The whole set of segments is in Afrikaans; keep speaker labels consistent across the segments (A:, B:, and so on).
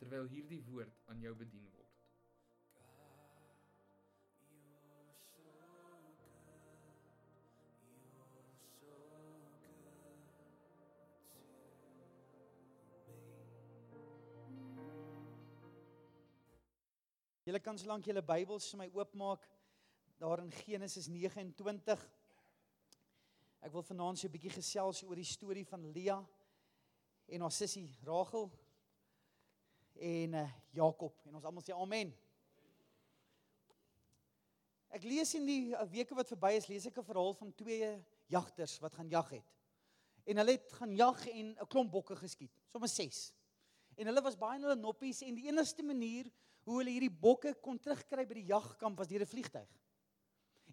A: terwyl hierdie woord aan jou bedien word.
B: Julle kan solank julle Bybels vir my oopmaak daar in Genesis 29. Ek wil vanaand so 'n bietjie gesels oor die storie van Lea en haar sussie Rachel en uh, Jakob en ons almal sê amen. Ek lees in die uh, weke wat verby is, lees ek 'n verhaal van twee jagters wat gaan jag het. En hulle het gaan jag en 'n klomp bokke geskiet, sommer 6. En hulle was baie in hulle noppies en die enigste manier hoe hulle hierdie bokke kon terugkry by die jagkamp was deur 'n vliegtyg.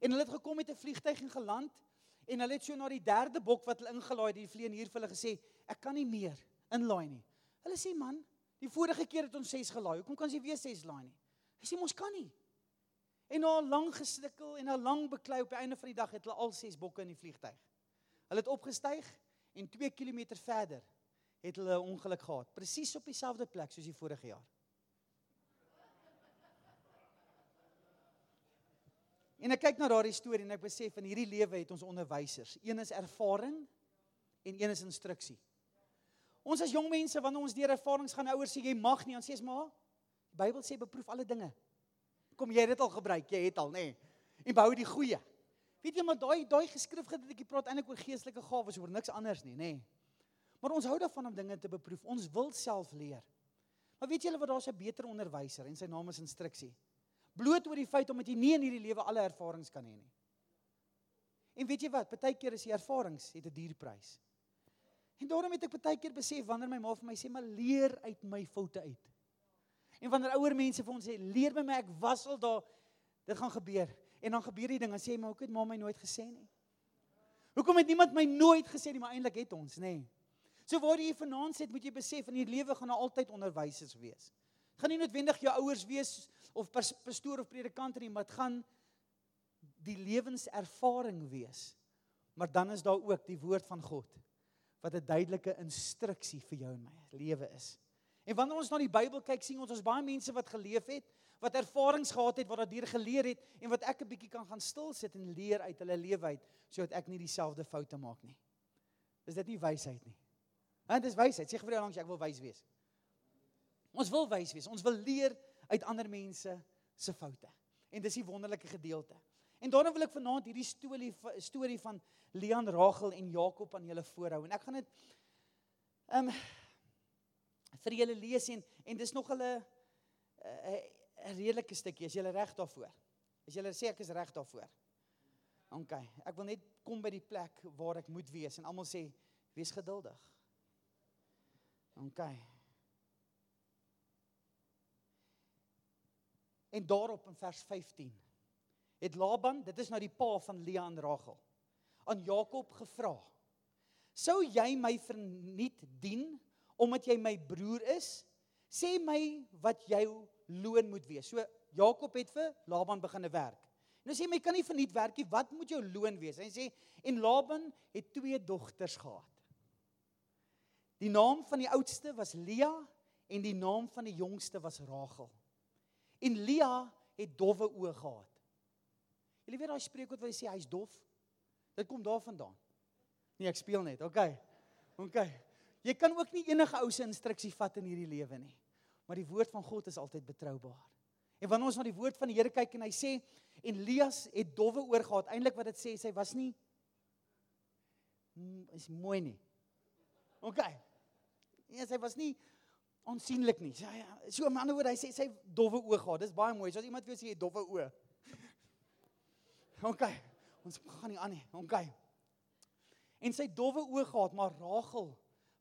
B: En hulle het gekom met 'n vliegtyg en geland en hulle het so na die derde bok wat hulle ingelaai het, die vlieënier vir hulle gesê, "Ek kan nie meer inlaai nie." Hulle sê, "Man, Die vorige keer het ons 6 gelaai. Hoekom kan jy weer 6 laai nie? Hy sê ons kan nie. En na 'n lang gesnikkel en 'n lang beklei op die einde van die dag het hulle al 6 bokke in die vliegtyg. Hulle het opgestyg en 2 km verder het hulle 'n ongeluk gehad, presies op dieselfde plek soos die vorige jaar. En ek kyk na daardie storie en ek besef in hierdie lewe het ons onderwysers. Een is ervaring en een is instruksie. Ons as jong mense wanneer ons deur ervarings gaan ouers sê jy mag nie, dan sê ons maar die Bybel sê beproef alle dinge. Kom jy het dit al gebruik, jy het al nê. Nee. En behou die goeie. Weet jy maar daai daai geskrif gedeeltjie praat eintlik oor geestelike gawes, oor niks anders nie, nê. Nee. Maar ons hou daarvan om dinge te beproef. Ons wil self leer. Maar weet julle wat daar's 'n beter onderwyser en sy naam is instruksie. Bloot oor die feit omdat jy nie in hierdie lewe alle ervarings kan hê nie. En weet jy wat? Partykeer is die ervarings het 'n duur prys. En daarom het ek baie keer besef wanneer my ma vir my sê, "Maar leer uit my foute uit." En wanneer ouer mense vir ons sê, "Leer by my, ek was al daar, dit gaan gebeur." En dan gebeur die ding, dan sê jy, "Maar hoekom het ma my nooit gesê nie?" Hoekom het niemand my nooit gesê nie, maar eintlik het ons, nê? Nee. So waar jy vanaand sit, moet jy besef in hierdie lewe gaan daar altyd onderwysers wees. Gaan nie noodwendig jou ouers wees of pastoor of predikant nie, maar dit gaan die lewenservaring wees. Maar dan is daar ook die woord van God wat 'n duidelike instruksie vir jou en my lewe is. En wanneer ons na die Bybel kyk, sien ons ons baie mense wat geleef het, wat ervarings gehad het, wat daardeur geleer het en wat ek 'n bietjie kan gaan stil sit en leer uit hulle lewe uit sodat ek nie dieselfde foute maak nie. Is dit nie wysheid nie? Want dit is wysheid. Sê vir jou langs ek wil wys wees. Ons wil wys wees. Ons wil leer uit ander mense se foute. En dis die wonderlike gedeelte. En daarom wil ek vanaand hierdie storie storie van Leon Rachel en Jakob aan julle voorhou. En ek gaan dit ehm um, vir julle lees en en dis nog hulle 'n uh, 'n redelike stukkie. Is julle reg daarvoor? As julle sê ek is reg daarvoor. OK. Ek wil net kom by die plek waar ek moet wees en almal sê wees geduldig. OK. En daarop in vers 15 het Laban, dit is nou die pa van Lea en Rachel, aan Jakob gevra: "Sou jy my verniet dien omdat jy my broer is? Sê my wat jou loon moet wees." So Jakob het vir Laban begine werk. Hy sê my kan nie verniet werk nie. Wat moet jou loon wees? Hy sê en Laban het twee dogters gehad. Die naam van die oudste was Lea en die naam van die jongste was Rachel. En Lea het dowwe oë gehad. Julle weet daai spreekwoord wat hy sê hy's dof. Dit kom daarvandaan. Nee, ek speel net. OK. OK. Jy kan ook nie enige ou se instruksie vat in hierdie lewe nie. Maar die woord van God is altyd betroubaar. En wanneer ons na die woord van die Here kyk en hy sê en Elias het dowwe oor gehad, eintlik wat dit sê, sy was nie is mooi nie. OK. Ja, sy was nie onsienlik nie. Sy so 'n ander woord, hy sê sy dowwe oë gehad. Dis baie mooi. So as iemand jou sê jy dowwe oë. OK. Ons gaan nie aan nie. OK. En sy dowwe oë gehad, maar Rachel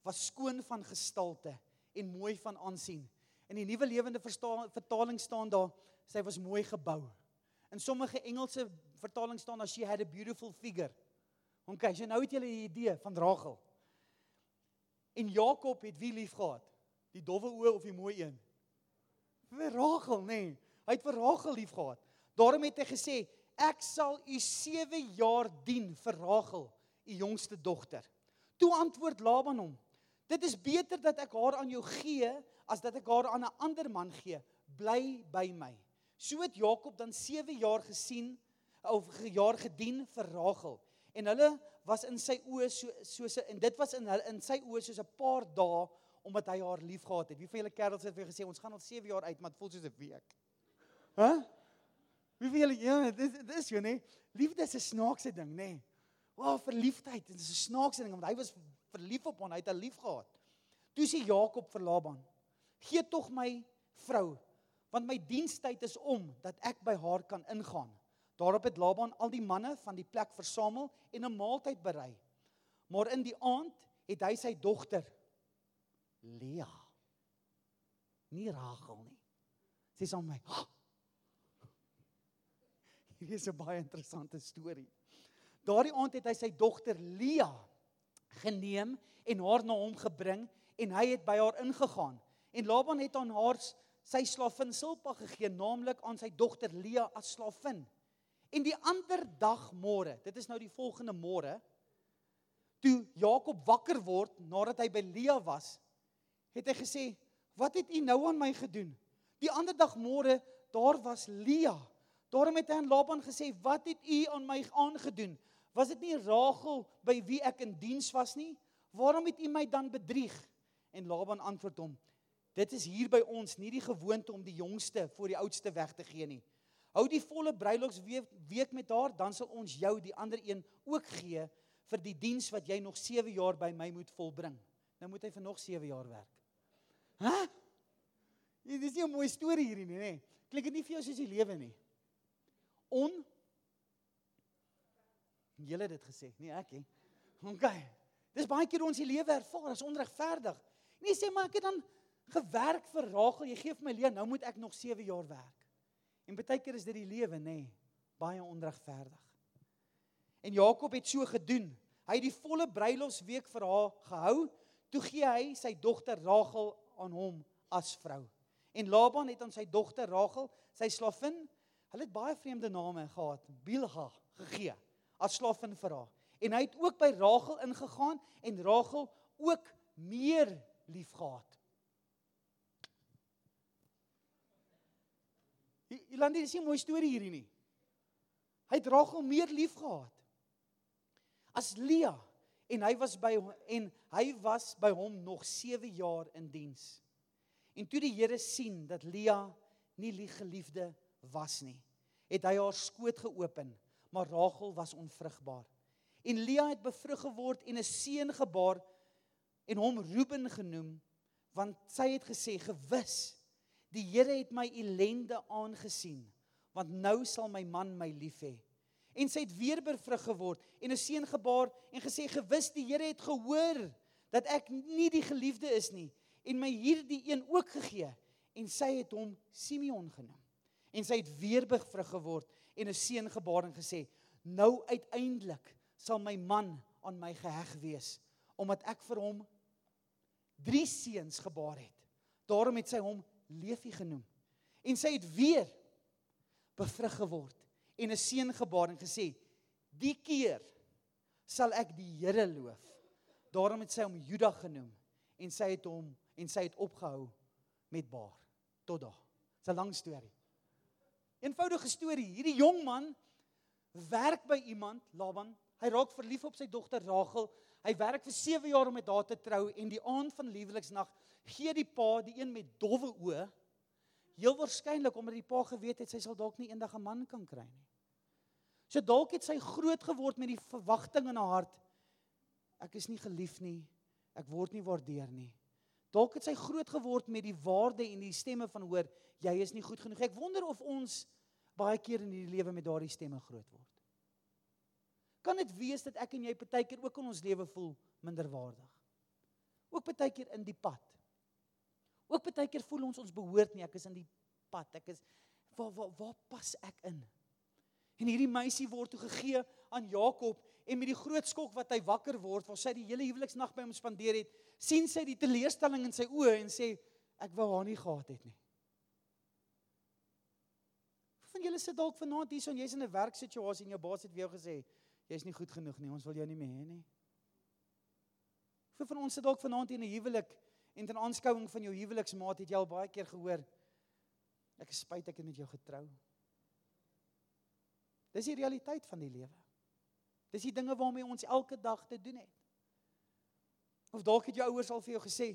B: was skoon van gestalte en mooi van aansien. In die nuwe lewende vertaling staan daar sy was mooi gebou. In sommige Engelse vertalings staan daar she had a beautiful figure. OK, so nou het julle 'n idee van Rachel. En Jakob het wie lief gehad? Die dowwe oë of die mooi een? Vir Rachel, nê. Nee. Hy het vir Rachel lief gehad. Daarom het hy gesê, "Ek sal u 7 jaar dien vir Rachel, u jongste dogter." Toe antwoord Laban hom, "Dit is beter dat ek haar aan jou gee as dat ek haar aan 'n ander man gee. Bly by my." So het Jakob dan 7 jaar gesien of jaar gedien vir Rachel. En hulle was in sy oë so soos en dit was in in sy oë soos 'n paar dae omdat hy haar liefgehad het. Wie van julle kerels het vir gesê ons gaan al 7 jaar uit, maar dit voel soos 'n week. Hæ? Huh? Wie van julle ja, dit dit is jo nê. Liefde is 'n snaakse ding nê. Wow, verliefdheid, dit is 'n snaakse ding want hy was verlief op hom, hy het haar liefgehad. Toe sê Jakob vir Laban: "Gee tog my vrou, want my dienstyd is om dat ek by haar kan ingaan." Daarop het Laban al die manne van die plek versamel en 'n maaltyd berei. Maar in die aand het hy sy dogter Lea nie Rachel nie. Sê saam my. Hier is 'n baie interessante storie. Daardie aand het hy sy dogter Lea geneem en haar na hom gebring en hy het by haar ingegaan. En Laban het aan haar sy slavin Silpa gegee, naamlik aan sy dogter Lea as slavin. En die ander dag môre, dit is nou die volgende môre, toe Jakob wakker word nadat hy by Lea was, het hy gesê, "Wat het u nou aan my gedoen?" Die ander dag môre, daar was Lea. Daarom het hy aan Laban gesê, "Wat het u aan my aangedoen? Was dit nie Rachel by wie ek in diens was nie? Waarom het u my dan bedrieg?" En Laban antwoord hom, "Dit is hier by ons nie die gewoonte om die jongste voor die oudste weg te gee nie." Hou die volle bruilofsweek week met haar, dan sal ons jou die ander een ook gee vir die diens wat jy nog 7 jaar by my moet volbring. Nou moet hy vir nog 7 jaar werk. Hæ? Dit is nie 'n mooi storie hierdie nie, nê? Klink dit nie vir jou soos die lewe nie? On Julle het dit gesê, nie ek nie. OK. Dis baie keer ons die lewe ervaar as onregverdig. Nee, sê maar ek het dan gewerk vir Rachel, jy gee vir my lewe, nou moet ek nog 7 jaar werk. En baie keer is dit die lewe, nê, nee, baie onregverdig. En Jakob het so gedoen. Hy het die volle bruilofsweek vir haar gehou. Toe gee hy sy dogter Rachel aan hom as vrou. En Laban het aan sy dogter Rachel, sy slavin, hulle het baie vreemde name gehad, Bilha gegee as slavin vir haar. En hy het ook by Rachel ingegaan en Rachel ook meer liefgehad. Nie 'n mooi storie hierdie nie. Hy het Rachel meer liefgehad as Lea en hy was by en hy was by hom nog 7 jaar in diens. En toe die Here sien dat Lea nie lief geliefde was nie, het hy haar skoot geopen, maar Rachel was onvrugbaar. En Lea het bevrug geword en 'n seun gebaar en hom Reuben genoem, want sy het gesê gewis Die Here het my ellende aangesien, want nou sal my man my lief hê. En sy het weer bevrug geword en 'n seun gebaar en gesê gewis die Here het gehoor dat ek nie die geliefde is nie en my hierdie een ook gegee en sy het hom Simeon genoem. En sy het weer bevrug geword en 'n seun gebaar en gesê nou uiteindelik sal my man aan my geheg wees omdat ek vir hom drie seuns gebaar het. Daarom het sy hom Leefie genoem. En sy het weer bevrug geword en 'n seun gebaar en gesê: "Die keer sal ek die Here loof." Daarom het sy hom Juda genoem en sy het hom en sy het opgehou met baar tot daar. Dis 'n lang storie. Eenvoudige storie. Hierdie jong man werk by iemand, Laban. Hy raak verlief op sy dogter Rachel. Hy werk vir 7 jaar om met haar te trou en die aand van liefliksnag gee die pa die een met dowwe oë heel waarskynlik omdat die pa geweet het sy sal dalk nie eendag 'n man kan kry nie. So dalk het sy groot geword met die verwagting in haar hart ek is nie geliefd nie, ek word nie waardeer nie. Dalk het sy groot geword met die waarde en die stemme van hoor jy is nie goed genoeg. Ek wonder of ons baie keer in hierdie lewe met daardie stemme groot word. Kan dit wees dat ek en jy baie keer ook in ons lewe voel minderwaardig? Ook baie keer in die pad Ook baie keer voel ons ons behoort nie, ek is in die pad. Ek is waar waar waar pas ek in? En hierdie meisie word toe gegee aan Jakob en met die groot skok wat hy wakker word, waar sy die hele huweliksnag by hom spandeer het, sien sy die teleurstelling in sy oë en sê ek wou haar nie gehad het nie. Van julle sit dalk vanaand hier son jy's in 'n werksituasie en jou baas het vir jou gesê jy's nie goed genoeg nie, ons wil jou nie meer hê nie. Vir van ons sit dalk vanaand in 'n huwelik en ten aanskouing van jou huweliksmaat het jy al baie keer gehoor ek is spyt ek het met jou getrou. Dis die realiteit van die lewe. Dis die dinge waarmee ons elke dag te doen het. Of dalk het jou ouers al vir jou gesê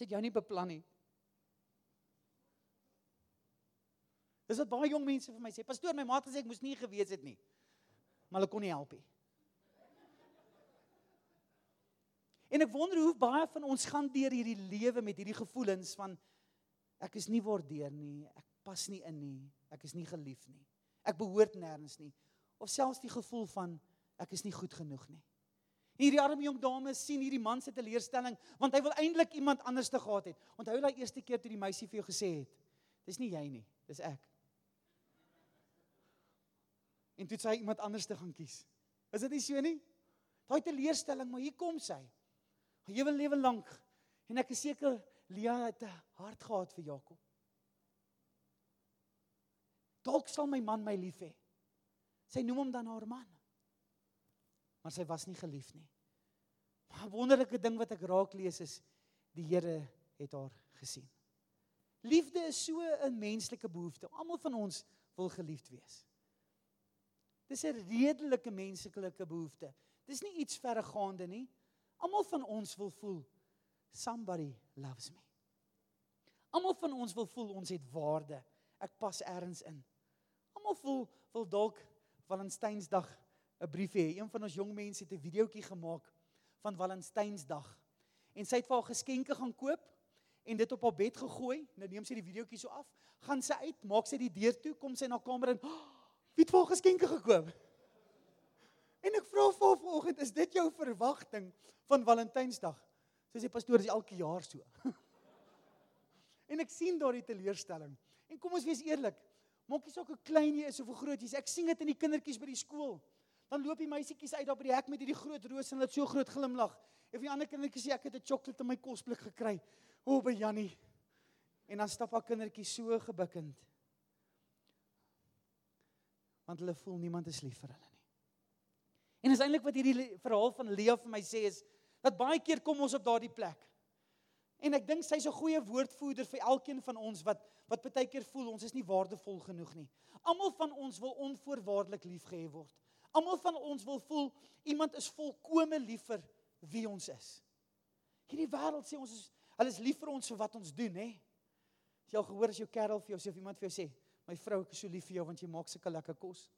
B: sit jou nie beplan nie. Dis wat baie jong mense vir my sê. Pastoor, my maat gesê ek moes nie geweet het nie. Maar hulle kon nie help nie. En ek wonder hoe baie van ons gaan deur hierdie lewe met hierdie gevoelens van ek is nie waardeer nie, ek pas nie in nie, ek is nie geliefd nie. Ek behoort nêrens nie of selfs die gevoel van ek is nie goed genoeg nie. Hierdie arme jong dame sien hierdie man se teleurstelling want hy wil eintlik iemand anders te gehad het. Onthou daai eerste keer toe die meisie vir jou gesê het, dis nie jy nie, dis ek. En toe sy iemand anders te gaan kies. Is dit nie so nie? Daai teleurstelling, maar hier kom sy. Haar hele lewe lank en ek is seker Lia het 'n hart gehad vir Jakob. Dalk sal my man my lief hê. Sy noem hom dan haar man. Maar sy was nie geliefd nie. Maar 'n wonderlike ding wat ek raak lees is die Here het haar gesien. Liefde is so 'n menslike behoefte. Almal van ons wil geliefd wees. Dis 'n redelike menslike behoefte. Dis nie iets verregaande nie. Almal van ons wil voel somebody loves me. Almal van ons wil voel ons het waarde. Ek pas elders in. Almal voel wil dalk Valentynsdag 'n brief hê. Een van ons jong mense het 'n videoetjie gemaak van Valentynsdag. En sy het vir haar geskenke gaan koop en dit op haar bed gegooi. Nou neem sy die videoetjie so af, gaan sy uit, maak sy die deur toe, kom sy na kamer en oh, wie het vir haar geskenke gekoop? En ek vra vir haar vanoggend, is dit jou verwagting van Valentynsdag? Sy sê pastoor, dis elke jaar so. en ek sien daardie teleurstelling. En kom ons wees eerlik, maak nie saak hoe klein jy is of hoe groot jy is. Ek sien dit in die kindertjies by die skool. Dan loop die meisietjies uit daar by die hek met hierdie groot roos en hulle het so groot glimlag. En die ander kindertjies sê ek het 'n sjokolade in my kosblik gekry. O, by Jannie. En dan stap haar kindertjie so gebukkend. Want hulle voel niemand is lief vir hulle nie. En is eintlik wat hierdie verhaal van Lea vir my sê is dat baie keer kom ons op daardie plek. En ek dink sy's 'n goeie woordvoerder vir elkeen van ons wat wat baie keer voel ons is nie waardevol genoeg nie. Almal van ons wil onvoorwaardelik liefgehê word. Almal van ons wil voel iemand is volkome lief vir wie ons is. Hierdie wêreld sê ons is hulle is lief vir ons vir wat ons doen, hè. Jy al gehoor as jou kerel vir jou sê of iemand vir jou sê, "My vrou, ek is so lief vir jou want jy maak sulke lekker kos."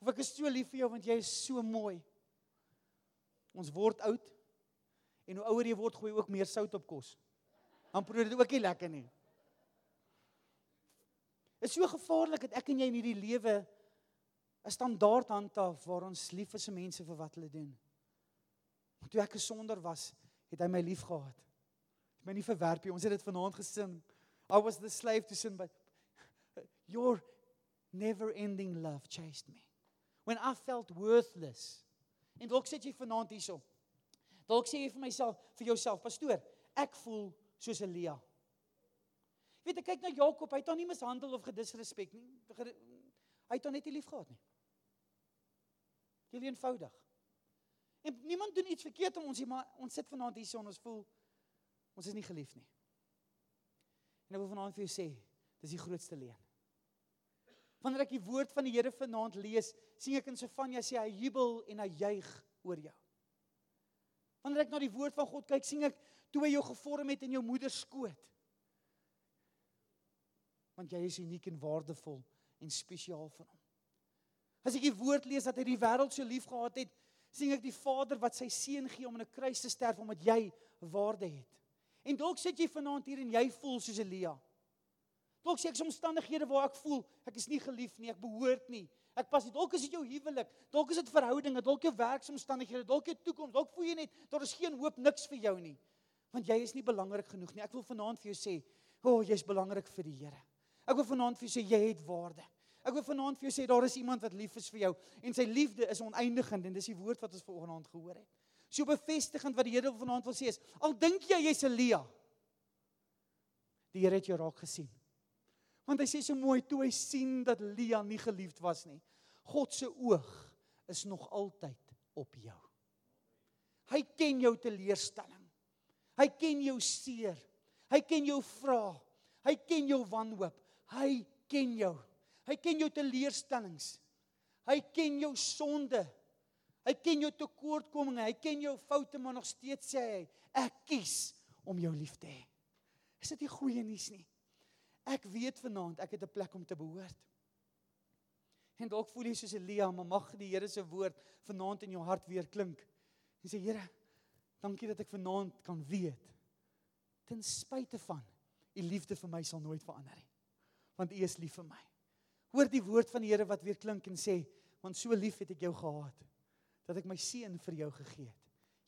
B: Of ek is so lief vir jou want jy is so mooi. Ons word oud en hoe ouer jy word, gooi jy ook meer sout op kos. Dan proe dit ook nie lekker nie. Dit is so gevaarlik dat ek en jy in hierdie lewe 'n standaard handhaaf waar ons lief is vir mense vir wat hulle doen. Want toe ek gesonder was, het hy my lief gehad. Het my nie verwerp nie. Ons het dit vanaand gesing. I was the slave to sin but your never ending love chased me. When I felt worthless. En dalk sit jy vanaand hierso. Dalk sê jy vir myself, vir jouself, pastoor, ek voel soos Elia. Jy weet ek kyk na Jakob, hy het hom nie mishandel of gedisrespek nie. Hy het hom net nie lief gehad nie. Heel eenvoudig. En niemand doen iets verkeerd om ons hier, maar ons sit vanaand hierso en ons voel ons is nie geliefd nie. En ek wil vanaand vir jou sê, dis die grootste leuen. Wanneer ek die woord van die Here vanaand lees, sien ek in Sofanja sê hy jubel en hy juig oor jou. Wanneer ek na die woord van God kyk, sien ek toe hy jou gevorm het in jou moeder skoot. Want jy is uniek en waardevol en spesiaal vir hom. As ek die woord lees dat hy die wêreld so lief gehad het, sien ek die Vader wat sy seun gee om in 'n kruis te sterf omdat jy waarde het. En dalk sit jy vanaand hier en jy voel soos Elia. Dalk sê ek is omstandighede waar ek voel ek is nie geliefd nie, ek behoort nie. Ek pas nie. Dalk is dit jou huwelik, dalk is dit verhoudinge, dalk jou werksomstandighede, dalk jou toekoms, dalk voel jy net daar is geen hoop niks vir jou nie. Want jy is nie belangrik genoeg nie. Ek wil vanaand vir jou sê, o, oh, jy's belangrik vir die Here. Ek wil vanaand vir jou sê jy het waarde. Ek wil vanaand vir jou sê daar is iemand wat lief is vir jou en sy liefde is oneindigend en dis die woord wat ons vanoggend gehoor het. So bevestigend wat die Here vanaand wil sê is, al dink jy jy's 'n Lia, die Here het jou raak gesien. Want hy sê so mooi toe hy sien dat Lia nie geliefd was nie. God se oog is nog altyd op jou. Hy ken jou teleurstelling. Hy ken jou seer. Hy ken jou vrae. Hy ken jou wanhoop. Hy ken jou. Hy ken jou teleurstellings. Hy ken jou sonde. Hy ken jou tekortkominge, hy ken jou foute, maar nog steeds sê hy, ek kies om jou lief te hê. Is dit nie goeie nuus nie? Ek weet vanaand ek het 'n plek om te behoort. En dalk voel jy soos Elia, maar mag die Here se woord vanaand in jou hart weer klink. En sê Here, dankie dat ek vanaand kan weet ten spyte van u liefde vir my sal nooit verander nie. Want u is lief vir my. Hoor die woord van die Here wat weer klink en sê, want so lief het ek jou gehad dat ek my seun vir jou gegee het.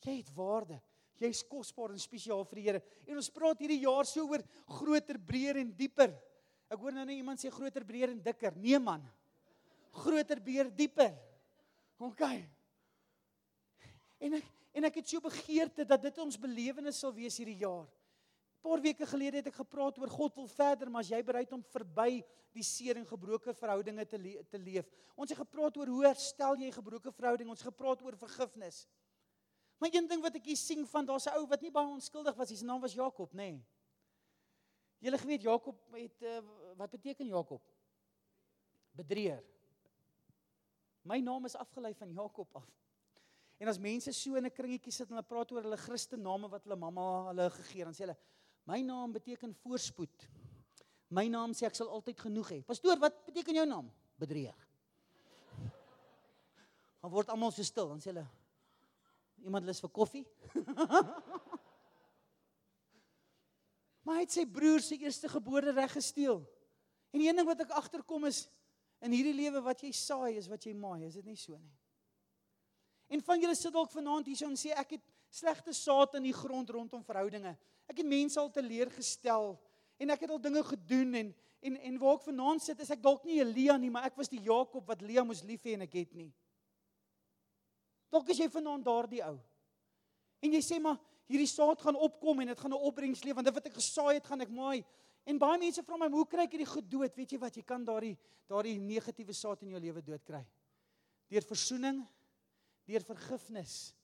B: Jy het waarde. Jy's kosbaar en spesiaal vir die Here. En ons praat hierdie jaar so oor groter, breër en dieper. Ek hoor nou net iemand sê groter, breër en dikker. Nee man. Groter, breër, dieper. OK. En ek en ek het so begeerte dat dit ons belewenis sal wees hierdie jaar paar weke gelede het ek gepraat oor God wil verder, maar as jy bereid om verby die seer en gebroke verhoudinge te le te leef. Ons het gepraat oor hoe herstel jy gebroke verhouding? Ons het gepraat oor vergifnis. Maar een ding wat ek hier sien van daar's 'n ou wat nie baie onskuldig was, sy naam was Jakob, nê. Nee. Julle geweet Jakob het uh, wat beteken Jakob? Bedrieër. My naam is afgelei van Jakob af. En as mense so in 'n kringetjie sit en hulle praat oor hulle Christen name wat hulle mamma hulle gegee het, dan sê hulle My naam beteken voorspoed. My naam sê ek sal altyd genoeg hê. Pastoor, wat beteken jou naam? Bedrieger. Dan word almal so stil, dan sê hulle iemand lus vir koffie? maar hy het sy broer se eerste gebore reg gesteel. En die een ding wat ek agterkom is in hierdie lewe wat jy saai is wat jy maai, is dit nie so nie? En van julle sit dalk vanaand hier so en sê ek het slegte saad in die grond rondom verhoudinge. Ek het mense al teleurgestel en ek het al dinge gedoen en en en waar ek vanaand sit is ek dalk nie Elia nie, maar ek was die Jakob wat Lea moes lief hê en ek het nie. Dalk is jy vanaand daardie ou. En jy sê maar hierdie saad gaan opkom en dit gaan 'n opbrengs lewe want dit wat ek gesaai het gaan ek maai. En baie mense vra my, "Hoe kry ek hierdie goed dood?" Weet jy wat? Jy kan daardie daardie negatiewe saad in jou lewe dood kry. Deur versoening, deur vergifnis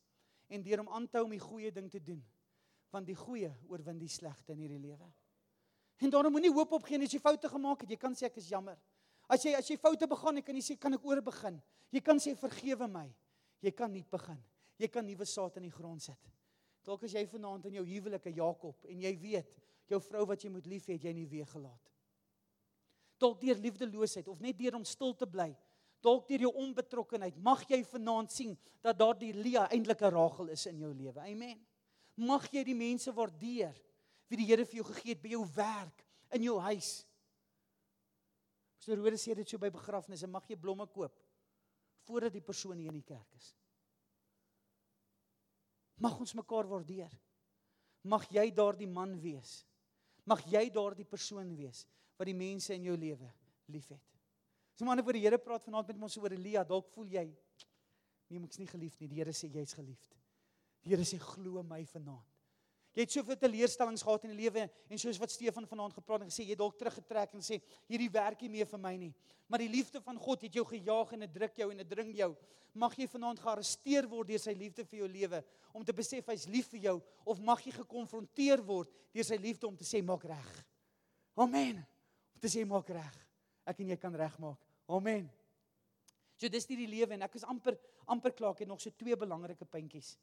B: en deur om aan te hou om die goeie ding te doen want die goeie oorwin die slegte in hierdie lewe. En daarom moenie hoop opgee as jy foute gemaak het. Jy kan sê ek is jammer. As jy as jy foute begaan het, kan jy sê kan ek oor begin. Jy kan sê vergewe my. Jy kan nie begin. Jy kan nuwe saad in die grond sit. Dalk as jy vanaand in jou huwelike Jakob en jy weet jou vrou wat jy moet lief hê, jy nie weer gelaat. Dalk deur liefdeloosheid of net deur om stil te bly. Dalk deur jou onbetrokkenheid. Mag jy vanaand sien dat daardie Lia eintlik 'n Rachel is in jou lewe. Amen mag jy die mense waardeer wie die Here vir jou gegee het by jou werk, in jou huis. So Rode sê dit so by begrafnisse, mag jy blomme koop voordat die persoon hier in die kerk is. Mag ons mekaar waardeer. Mag jy daardie man wees. Mag jy daardie persoon wees wat die mense in jou lewe liefhet. So manne voor die Here praat vanaand met ons oor Elia, dalk voel jy nee, ek's nie geliefd nie. Die Here sê jy's geliefd. Die Here sê glo my vanaand. Jy het soveel teleurstellings gehad in die lewe en soos wat Stefan vanaand gepraat en gesê jy dalk teruggetrek en sê hierdie werk nie meer vir my nie. Maar die liefde van God het jou gejaag en dit druk jou en dit dring jou. Mag jy vanaand gearresteer word deur sy liefde vir jou lewe om te besef hy's lief vir jou of mag jy gekonfronteer word deur sy liefde om te sê maak reg. Amen. Om te sê maak reg. Ek en jy kan regmaak. Amen. So dis die lewe en ek is amper amper klaar ek het nog so twee belangrike puntjies.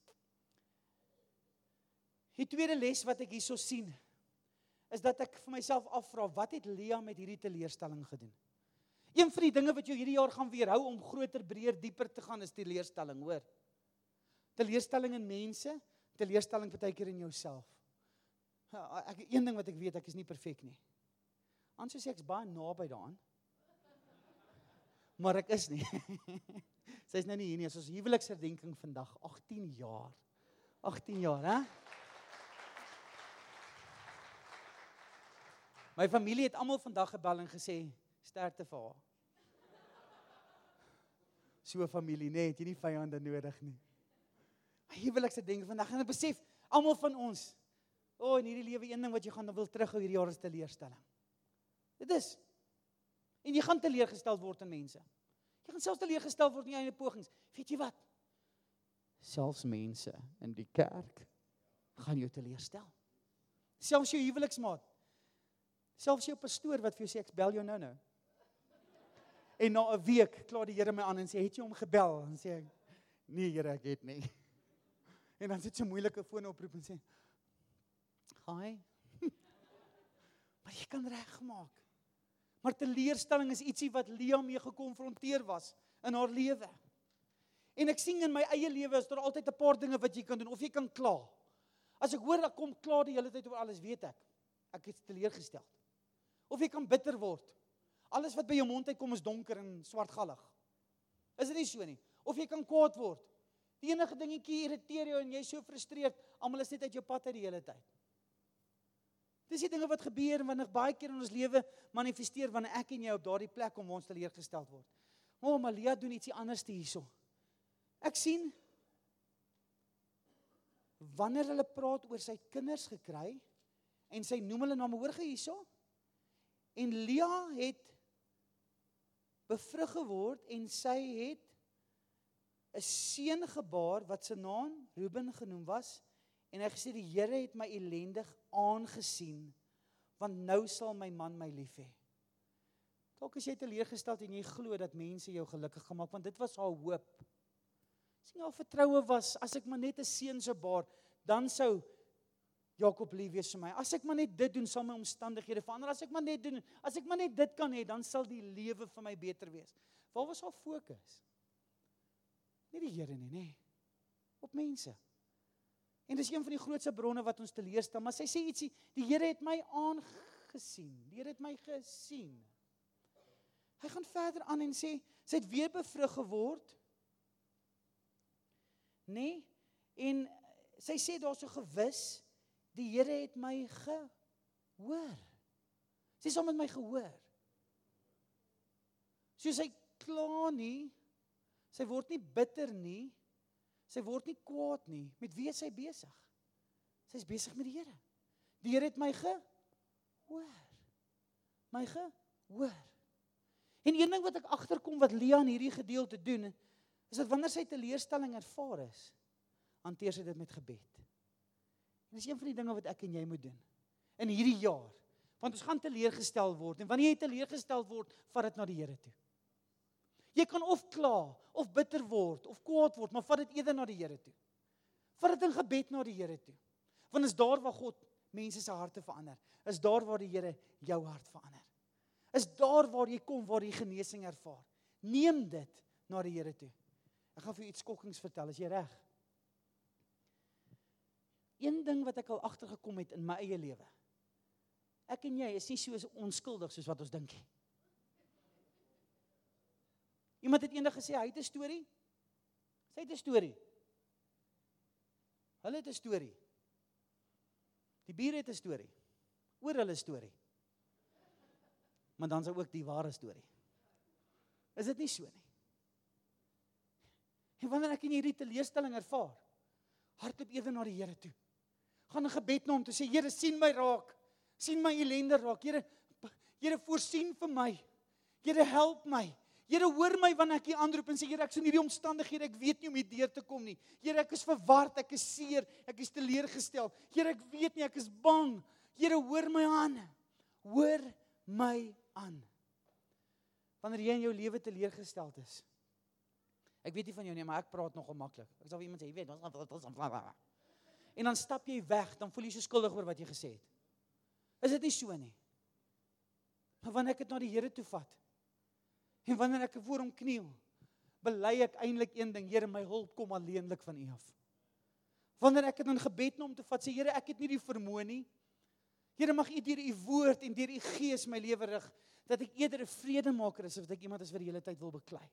B: Die tweede les wat ek hierso sien is dat ek vir myself afvra wat het Lia met hierdie teleurstelling gedoen? Een van die dinge wat jou hierdie jaar gaan weerhou om groter, breër, dieper te gaan is teleurstelling, hoor. Teleurstelling in mense, teleurstelling baie keer in jouself. Ek een ding wat ek weet, ek is nie perfek nie. Anders sê ek's baie naby daaraan. Maar ek is nie. Sy's nou nie hier nie. Ons huweliksherdenking vandag 18 jaar. 18 jaar, hè? My familie het almal vandag gebel en gesê sterkte vir haar. So 'n familie, nee, het jy nie vyande nodig nie. My huweliksherdenking vandag en ek besef almal van ons O, oh, in hierdie lewe een ding wat jy gaan wil terughou hierdie jaar is teleurstelling. Dit is. En jy gaan teleurgestel word in mense. Jy gaan selfs teleurgestel word in jou eie pogings. Weet jy wat? Selfs mense in die kerk gaan jou teleurstel. Selfs jou huweliksmaat. Selfs jou pastoor wat vir jou sê ek bel jou nou-nou. En na 'n week kla die Here my aan en sê het jy hom gebel? En sê ek nee Here, ek het nie. En dan sit jy 'n moeilike foonoproep en sê Haai. maar jy kan regmaak. Maar teleurstelling is ietsie wat Lia mee gekonfronteer was in haar lewe. En ek sien in my eie lewe is daar altyd 'n paar dinge wat jy kan doen of jy kan kla. As ek hoor dat kom kla die hele tyd oor alles, weet ek ek het teleurgestel. Of jy kan bitter word. Alles wat by jou mond uitkom is donker en swartgallig. Is dit nie so nie? Of jy kan kwaad word. Die enige dingetjie irriteer jou en jy's so frustreerd, almal is net uit jou pad uit die hele tyd. Dis die dinge wat gebeur wanneer baie keer in ons lewe manifesteer wanneer ek en jy op daardie plek waar ons teleurgestel word. O, oh, Malia doen ietsie anders te hierso. Ek sien wanneer hulle praat oor sy kinders gekry en sy noem hulle name hoor ge hierso? En Lia het bevrug geword en sy het 'n seun gebaar wat se naam Ruben genoem was En hy gesê die Here het my ellendig aangesien want nou sal my man my lief hê. Dalk as jy teleurgesteld en jy glo dat mense jou gelukkig gemaak want dit was haar hoop. Sien haar vertroue was as ek maar net 'n seun sou baar, dan sou Jakob lief wees vir my. As ek maar net dit doen, sal my omstandighede verander. As ek maar net doen, as ek maar net dit kan hê, dan sal die lewe vir my beter wees. Waar was haar fokus? Nie die Here nie, nê. Op mense. En dis een van die grootste bronne wat ons teleurstel, maar sy sê ietsie, die Here het my aangesien. Die Here het my gesien. Hy gaan verder aan en sê sy het weer bevrug geword. Nee, en sy sê daar's so gewis die Here het my gehoor. Sy sê hom met my gehoor. So sy kla nie. Sy word nie bitter nie. Sy word nie kwaad nie. Met wie is sy besig? Sy's besig met die Here. Die Here het my gehoor. My gehoor. En een ding wat ek agterkom wat in hierdie gedeelte doen, is dat wanneer sy teleurstelling ervaar is, hanteer sy dit met gebed. En dis een van die dinge wat ek en jy moet doen in hierdie jaar. Want ons gaan teleurgestel word en wanneer jy teleurgestel word, vat dit na die Here toe. Jy kan of kla of bitter word of kwaad word, maar vat dit eerder na die Here toe. Vat dit in gebed na die Here toe. Want is daar waar God mense se harte verander. Is daar waar die Here jou hart verander. Is daar waar jy kom waar jy genesing ervaar. Neem dit na die Here toe. Ek gaan vir jou iets skokkings vertel, as jy reg. Een ding wat ek al agtergekom het in my eie lewe. Ek en jy is nie so onskuldig soos wat ons dink nie. Iemand het eendag gesê hy het 'n storie. Sy het 'n storie. Hulle het 'n storie. Die bure het 'n storie. Oor hulle storie. Maar dan is ook die ware storie. Is dit nie so nie? En wanneer ek in hierdie teleurstelling ervaar, hardloop eerder na die Here toe. Gaan 'n gebed na hom toe sê Here, sien my raak. sien my ellende raak. Here, Here voorsien vir my. Here help my. Here hoor my wanneer ek U aanroep en sê Here ek is in hierdie omstandighede ek weet nie hoe om hier deur te kom nie. Here ek is verward, ek is seer, ek is teleurgestel. Here ek weet nie, ek is bang. Here hoor my aan. Hoor my aan. Wanneer jy in jou lewe teleurgestel is. Ek weet nie van jou nie, maar ek praat nogal maklik. Ek sal vir iemand sê, jy weet, ons ons En dan stap jy weg, dan voel jy so skuldig oor wat jy gesê het. Is dit nie so nie? Maar wanneer ek dit na die Here toe vat, En wanneer ek voor hom kniel, bely ek eintlik een ding, Here, my hulp kom alleenlik van U af. Wanneer ek dit in gebed na hom te vat, sê Here, ek het nie die vermoë nie. Here mag U deur U woord en deur U gees my lewe rig dat ek eerder 'n vredemaker is of dat ek iemand is wat die hele tyd wil beklei.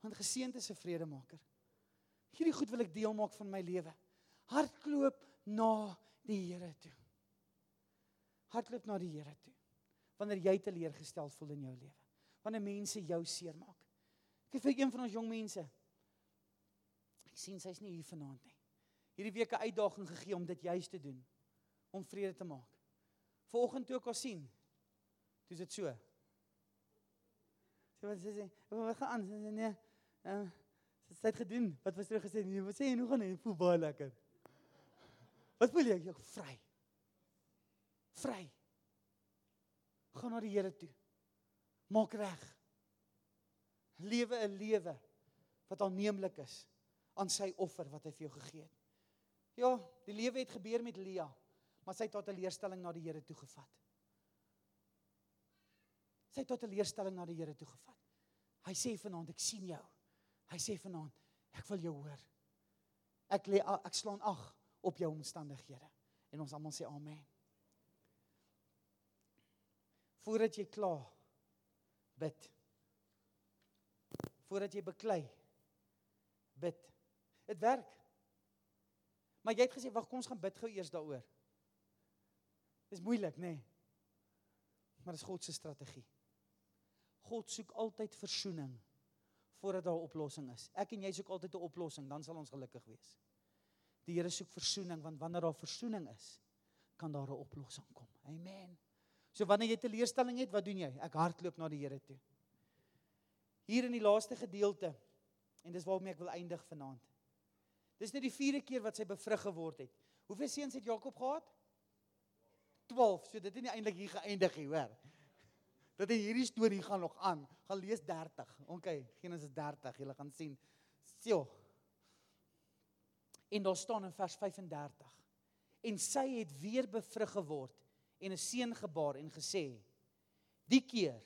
B: Want geseënd is 'n vredemaker. Hierdie goed wil ek deel maak van my lewe. Hardloop na die Here toe. Hardloop na die Here toe. Wanneer jy teleurgestel voel in jou lewe. Wanneer mense jou seermaak. Ek vir een van ons jong mense. Ek sien sy's nie hier vanaand nie. Hierdie week 'n uitdaging gegee om dit juis te doen om vrede te maak. Vanoggend toe ek haar sien, Dis dit so. Sy wat sê "Wat gaan aan?" Sy sê, "Nee. Ehm, sy het gedoen. Wat was jy gesê? Nee, wat sê jy? Hoe gaan dit? Voel baie lekker." Wat voel jy? Ek vry. Vry. Gaan na die Here toe. Maak reg. Lewe 'n lewe wat aanneemlik is aan sy offer wat hy vir jou gegee het. Ja, die lewe het gebeur met Lia, maar sy het tot 'n leerstelling na die Here toe gevat. Sy het tot 'n leerstelling na die Here toe gevat. Hy sê vanaand ek sien jou. Hy sê vanaand ek wil jou hoor. Ek lê ek slaan ag op jou omstandighede. En ons almal sê amen. Voordat jy klaar bid. Voordat jy beklei bid. Dit werk. Maar jy het gesê wag kom ons gaan bid gou eers daaroor. Dis moeilik, nê? Nee. Maar dis God se strategie. God soek altyd versoening voordat daar 'n oplossing is. Ek en jy soek altyd 'n oplossing, dan sal ons gelukkig wees. Die Here soek versoening want wanneer daar versoening is, kan daar 'n oplossing kom. Amen. So wanneer jy teleurstelling het, wat doen jy? Ek hardloop na die Here toe. Hier in die laaste gedeelte en dis waarmee ek wil eindig vanaand. Dis net die 4de keer wat sy bevrug geword het. Hoeveel seuns het Jakob gehad? 12. So dit het nie eintlik hier geëindig nie, hoor dat hierdie storie gaan nog aan. Gaan lees 30. OK, Genesis 30. Jy gaan sien. Sjoe. En daar staan in vers 35. En sy het weer bevrug geword en 'n seun gebaar en gesê: "Die keer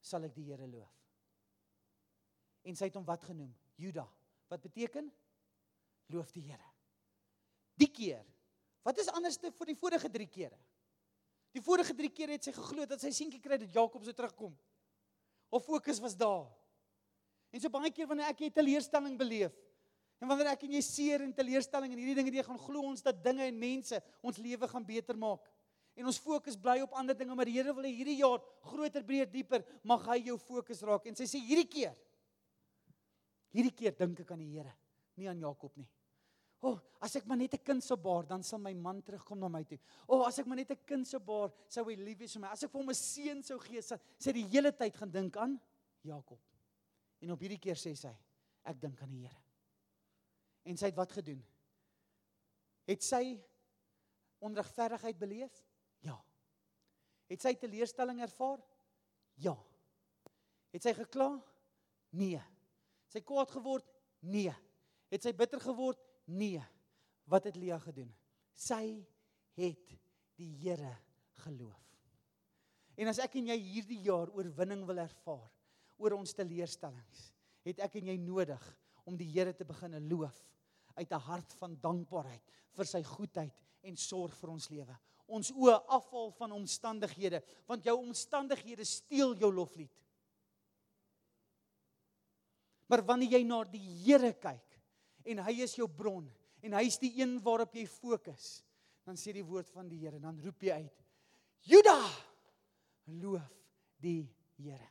B: sal ek die Here loof." En sy het hom wat genoem? Juda. Wat beteken? Loof die Here. Die keer. Wat is anders te vir die vorige 3 kere? Die vorige 3 keer het sy geglo dat sy seentjie kry dat Jakob sou terugkom. Haar fokus was daar. En so baie keer wanneer ek 'n teleurstelling beleef en wanneer ek en jy seer en teleurstelling en hierdie dinge die gaan glo ons dat dinge en mense ons lewe gaan beter maak. En ons fokus bly op ander dinge, maar die Here wil hierdie jaar groter, breër, dieper mag hy jou fokus raak. En sy sê hierdie keer hierdie keer dink ek aan die Here, nie aan Jakob nie. O, oh, as ek maar net 'n kind sou baar, dan sal my man terugkom na my toe. O, oh, as ek maar net 'n kind sou baar, sou hy lief wees vir my. As ek vir hom 'n seun sou gee, sê sy die hele tyd gaan dink aan Jakob. En op hierdie keer sê sy, ek dink aan die Here. En sy het wat gedoen? Het sy onregverdigheid beleef? Het sy teleurstelling ervaar? Ja. Het sy gekla? Nee. Het sy kwaad geword? Nee. Het sy bitter geword? Nee. Wat het Lia gedoen? Sy het die Here geloof. En as ek en jy hierdie jaar oorwinning wil ervaar oor ons teleurstellings, het ek en jy nodig om die Here te begin loof uit 'n hart van dankbaarheid vir sy goedheid en sorg vir ons lewe. Ons oë afval van omstandighede, want jou omstandighede steel jou loflied. Maar wanneer jy na die Here kyk, en hy is jou bron en hy is die een waarop jy fokus. Dan sê die woord van die Here, dan roep jy uit: Juda, loof die Here.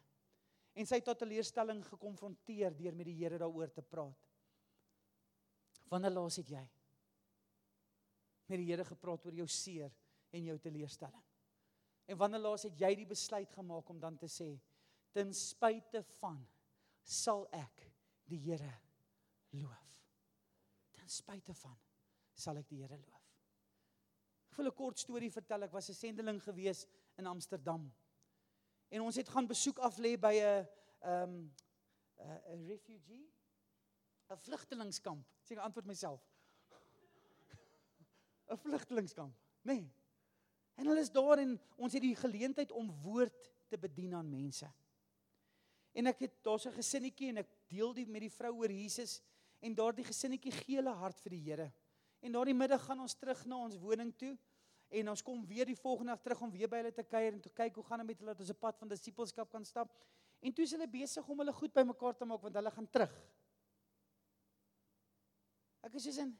B: En sy het tot 'n leerstelling gekonfronteer deur met die Here daaroor te praat. Wanneer laas het jy met die Here gepraat oor jou seer en jou teleurstelling? En wanneer laas het jy die besluit gemaak om dan te sê ten spyte van sal ek die Here loof? ten spyte van sal ek die Here loof. Ek wil 'n kort storie vertel. Ek was 'n sendeling gewees in Amsterdam. En ons het gaan besoek af lê by 'n ehm 'n refugee 'n vlugtelingkamp. Sê ek antwoord myself. 'n Vlugtelingkamp, nê? Nee. En hulle is daar en ons het die geleentheid om woord te bedien aan mense. En ek het daar's 'n gesinnetjie en ek deel die met die vrou oor Jesus en daardie gesinnetjie gee hulle hart vir die Here. En daardie middag gaan ons terug na ons woning toe En ons kom weer die volgende dag terug om weer by hulle te kuier en te kyk hoe gaan dit met hulle dat ons 'n pad van disippelskap kan stap. En toe is hulle besig om hulle goed bymekaar te maak want hulle gaan terug. Ek is soos in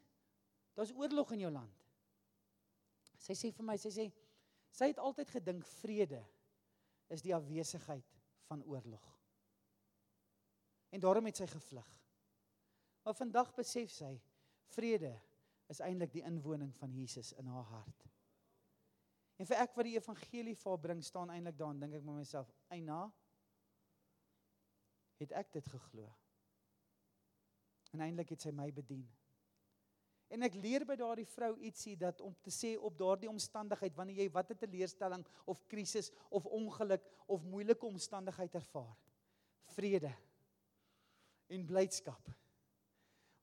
B: daar's oorlog in jou land. Sy sê vir my, sy sê sy het altyd gedink vrede is die afwesigheid van oorlog. En daarom het sy gevlug. Maar vandag besef sy vrede is eintlik die inwoning van Jesus in haar hart. En vir ek wat die evangelie vir haar bring, staan eintlik daarin dink ek met myself, "Eina, het ek dit geglo?" En eintlik het sy my bedien. En ek leer by daardie vrou ietsie dat om te sê op daardie omstandigheid wanneer jy watter teleurstelling of krisis of ongeluk of moeilike omstandigheid ervaar, vrede en blydskap.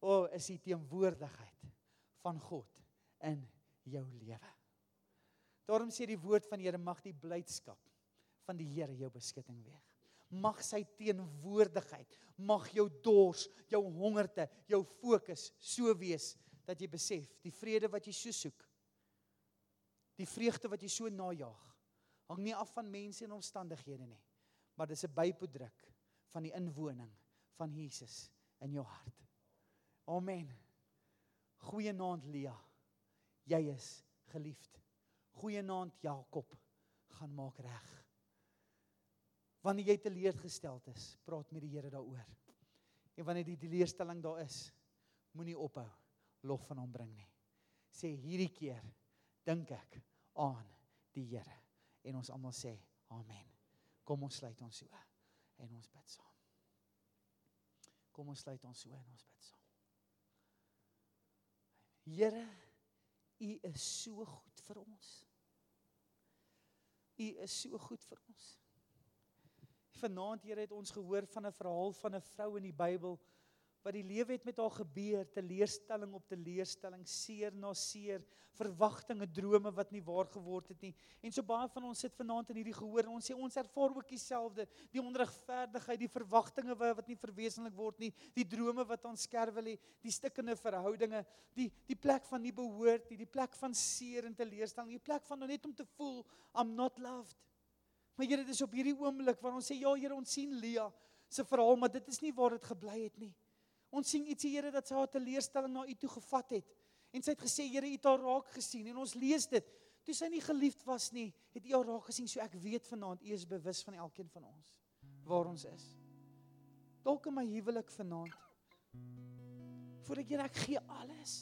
B: O, oh, is die teenwoordigheid van God in jou lewe. Daarom sê die woord van die Here mag die blydskap van die Here jou beskutting wees. Mag sy teenwoordigheid, mag jou dors, jou hongerte, jou fokus so wees dat jy besef die vrede wat jy so soek die vreugde wat jy so najag hang nie af van mense en omstandighede nie maar dis 'n byproduk van die inwoning van Jesus in jou hart. Amen. Goeienaand Lia. Jy is geliefd. Goeienaand Jakob. Gaan maak reg. Wanneer jy teleurgesteld is praat met die Here daaroor. En wanneer die teleurstelling daar is moenie ophou lof van hom bring nie. Sê hierdie keer dink ek aan die Here en ons almal sê amen. Kom ons sluit ons oë en ons bid saam. Kom ons sluit ons oë en ons bid saam. Here, U is so goed vir ons. U is so goed vir ons. Vanaand Here het ons gehoor van 'n verhaal van 'n vrou in die Bybel wat die lewe het met haar gebeur, teleurstelling op teleurstelling, seer na seer, verwagtinge, drome wat nie waar geword het nie. En so baie van ons sit vanaand in hierdie gehoor en ons sê ons ervaar ook dieselfde, die onregverdigheid, die verwagtinge wat nie verwesenlik word nie, die drome wat ons skerwe lê, die stikkende verhoudinge, die die plek van nie behoort nie, die plek van seer en teleurstelling, die plek van net om te voel I'm not loved. Maar Here, dit is op hierdie oomblik waar ons sê ja, Here, ons sien Lia se verhaal, maar dit is nie waar dit gebly het nie. Ons sien ietsie Here dat sy haar teleurstelling na U toe gevat het. En sy het gesê Here, U het haar raak gesien en ons lees dit. Toe sy nie geliefd was nie, het U haar raak gesien. So ek weet vanaand U is bewus van elkeen van ons waar ons is. Dalk in my huwelik vanaand. Voor ek Here ek gee alles.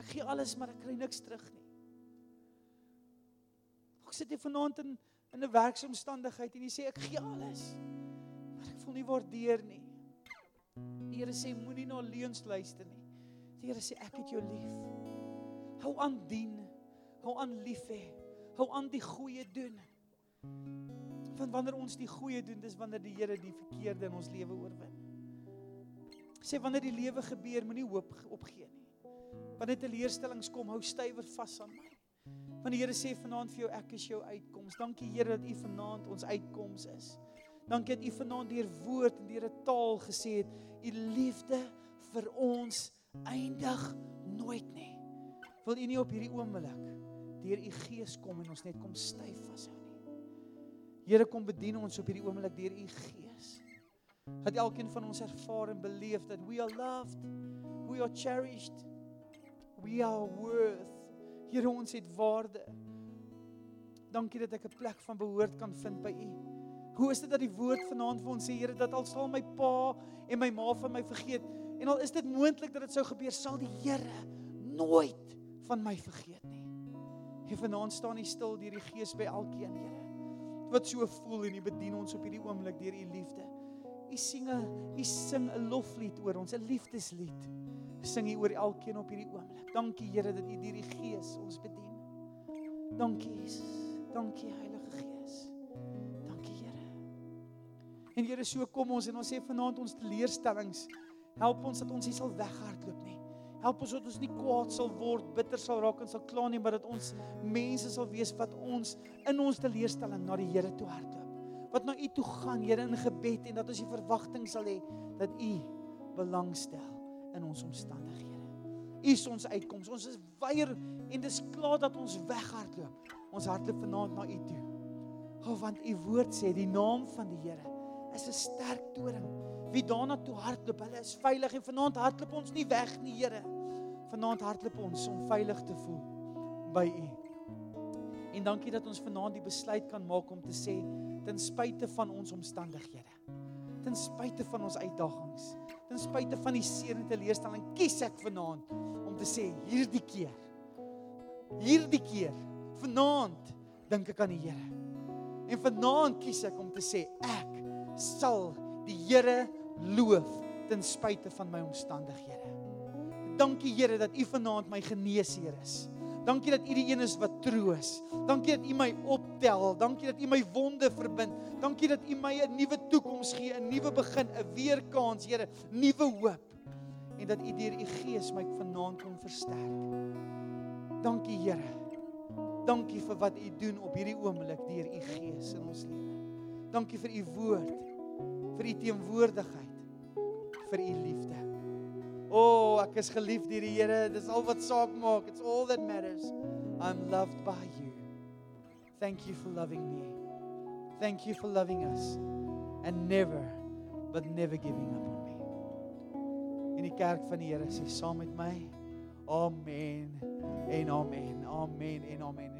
B: Ek gee alles maar ek kry niks terug nie. Ek sit hier vanaand in in 'n werksomstandigheid en jy sê ek gee alles. Maar ek voel nie waardeer nie. Die Here sê moenie na leuns luister nie. Die Here sê ek het jou lief. Hou aan dien. Hou aan lief hê. Hou aan die goeie doen. Want wanneer ons die goeie doen, dis wanneer die Here die verkeerde in ons lewe oorwin. Sê wanneer die lewe gebeur, moenie hoop opgee nie. Wanneer teleurstellings kom, hou stywer vas aan my. Want die Here sê vanaand vir jou ek is jou uitkoms. Dankie Here dat U vanaand ons uitkoms is. Dankie dat U vanaand deur woord en deur 'n taal gesê het, U liefde vir ons eindig nooit nie. Wil U nie op hierdie oomblik deur U Gees kom en ons net kom styf vashou nie. Here kom bedien ons op hierdie oomblik deur U Gees. Dat elkeen van ons ervaar en beleef dat we are loved, we are cherished, we are worth. Here ons het waarde. Dankie dat ek 'n plek van behoort kan vind by U. Hoe is dit dat die woord vanaand vir ons sê Here dat al sal my pa en my ma van my vergeet en al is dit moontlik dat dit sou gebeur sal die Here nooit van my vergeet nie. En vanaand staan U stil deur die Gees by elkeen Here wat so voel en U bedien ons op hierdie oomblik deur U liefde. U sing 'n U sing 'n loflied oor ons, 'n liefdeslied. Sing U oor elkeen op hierdie oomblik. Dankie Here dat U deur die Gees ons bedien. Dankie Jesus. Dankie Heilige En Here, so kom ons en ons sê vanaand ons teleurstellings, help ons dat ons nie sal weghardloop nie. Help ons dat ons nie kwaad sal word, bitter sal raak en sal kla nie, maar dat ons mense sal wees wat ons in ons teleurstelling na die Here toe hardloop. Wat na U toe gaan, Here, in gebed en dat ons die verwagting sal hê dat U belangstel in ons omstandighede. U is ons uitkoms. Ons is weier en dis klaar dat ons weghardloop. Ons hardloop vanaand na U toe. O, want U woord sê die naam van die Here is 'n sterk toring. Wie daarna toe hardloop, hulle is veilig en vanaand hardloop ons nie weg nie, Here. Vanaand hardloop ons om veilig te voel by U. En dankie dat ons vanaand die besluit kan maak om te sê ten spyte van ons omstandighede, ten spyte van ons uitdagings, ten spyte van die seer en teleurstelling, kies ek vanaand om te sê hierdie keer hierdie keer vanaand dink ek aan die Here. En vanaand kies ek om te sê ek sal die Here loof ten spyte van my omstandighede. Dankie Here dat U vanaand my geneesheer is. Dankie dat U die een is wat troos. Dankie dat U my optel. Dankie dat U my wonde verbind. Dankie dat U my 'n nuwe toekoms gee, 'n nuwe begin, 'n weerkans, Here, nuwe hoop. En dat U deur U Gees my vanaand kom versterk. Dankie Here. Dankie vir wat U doen op hierdie oomblik deur U Gees in ons lewe. Dankie vir U woord, vir U teenwoordigheid, vir U liefde. O, oh, ek is geliefd deur die Here. Dis al wat saak maak. It's all that matters. I'm loved by you. Thank you for loving me. Thank you for loving us and never but never giving up on me. In die kerk van die Here sê saam met my. Amen. En amen. Amen en amen.